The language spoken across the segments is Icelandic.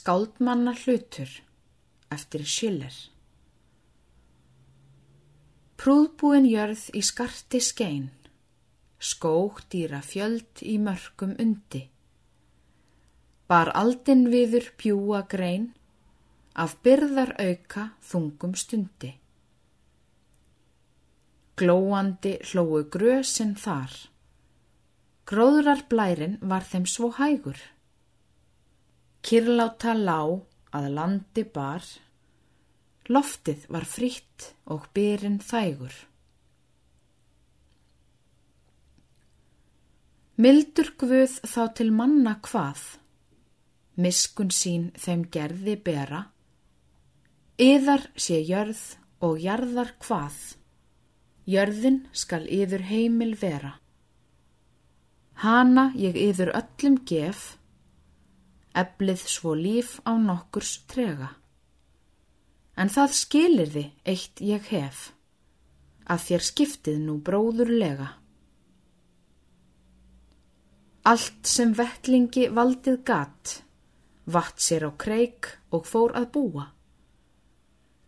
Skáldmanna hlutur eftir Schiller Prúðbúin jörð í skarti skein, skók dýra fjöld í mörgum undi. Bar aldin viður pjúa grein, af byrðar auka þungum stundi. Glóandi hlóu grösinn þar, gróðrar blærin var þeim svo hægur. Kirláta lá að landi bar, loftið var fritt og byrinn þægur. Mildur guð þá til manna hvað, miskun sín þeim gerði bera, yðar sé jörð og jarðar hvað, jörðin skal yður heimil vera. Hana ég yður öllum gef, eblið svo líf á nokkurs trega. En það skilir þið eitt ég hef, að þér skiptið nú bróðurlega. Allt sem vettlingi valdið gatt, vatt sér á kreik og fór að búa.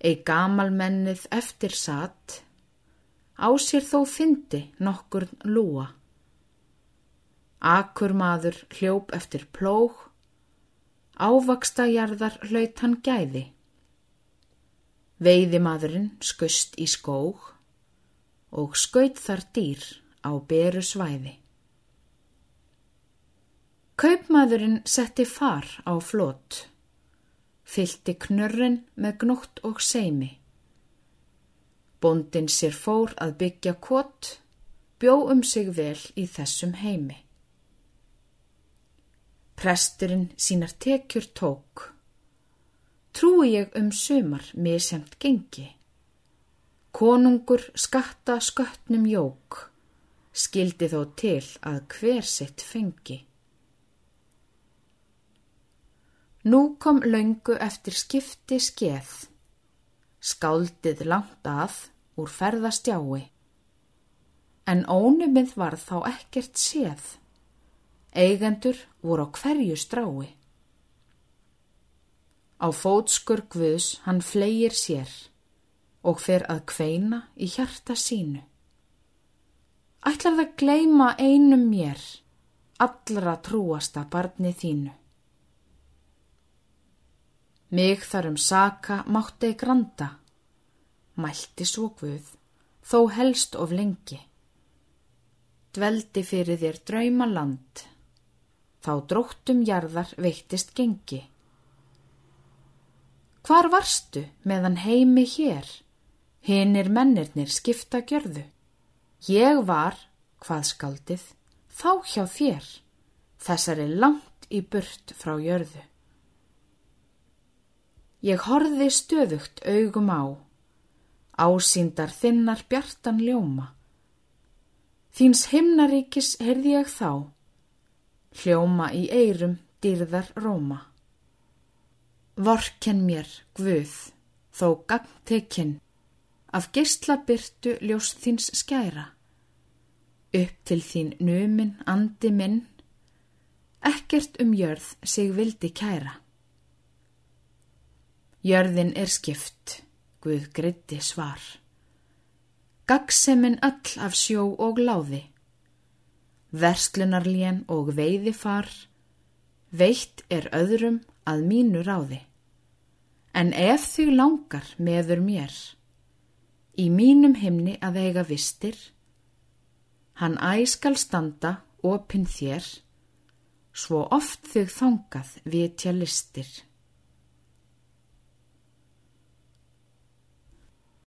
Ei gamalmennið eftir satt, á sér þó fyndi nokkur lúa. Akur maður hljóp eftir plóg, Ávaksta jarðar hlaut hann gæði. Veiðimadurinn skust í skóg og skaut þar dýr á beru svæði. Kaupmadurinn setti far á flót, fylti knörrin með gnótt og seimi. Bondin sér fór að byggja kott, bjó um sig vel í þessum heimi. Presturinn sínar tekjur tók. Trúi ég um sumar misemt gengi. Konungur skatta sköttnum jók, skildi þó til að hver sitt fengi. Nú kom laungu eftir skipti skeð, skáldið langt að úr ferðastjái, en ónumið var þá ekkert séð. Eigendur voru á hverju strái. Á fótskur Guðs hann flegir sér og fer að kveina í hjarta sínu. Ætlar það gleima einum mér, allra trúasta barni þínu. Mig þarum saka mátti granda, mælti svo Guð, þó helst of lengi. Dveldi fyrir þér drauma land, þá dróttum jarðar veittist gengi. Hvar varstu meðan heimi hér, hinnir mennirnir skipta gjörðu? Ég var, hvað skaldið, þá hjá þér, þessari langt í burt frá jörðu. Ég horfi stöðugt augum á, ásýndar þinnar bjartan ljóma. Þíns himnaríkis heyrði ég þá, hljóma í eirum dýrðar róma. Vorken mér, Guð, þó gangtekinn, af gistlabyrtu ljós þíns skæra, upp til þín numin andi minn, ekkert um jörð sig vildi kæra. Jörðin er skipt, Guð gritti svar, gagseminn öll af sjó og láði, verslunarlén og veiðifar, veitt er öðrum að mínu ráði. En ef þau langar meður mér, í mínum himni að eiga vistir, hann æskal standa opinn þér, svo oft þau þangað vitja listir.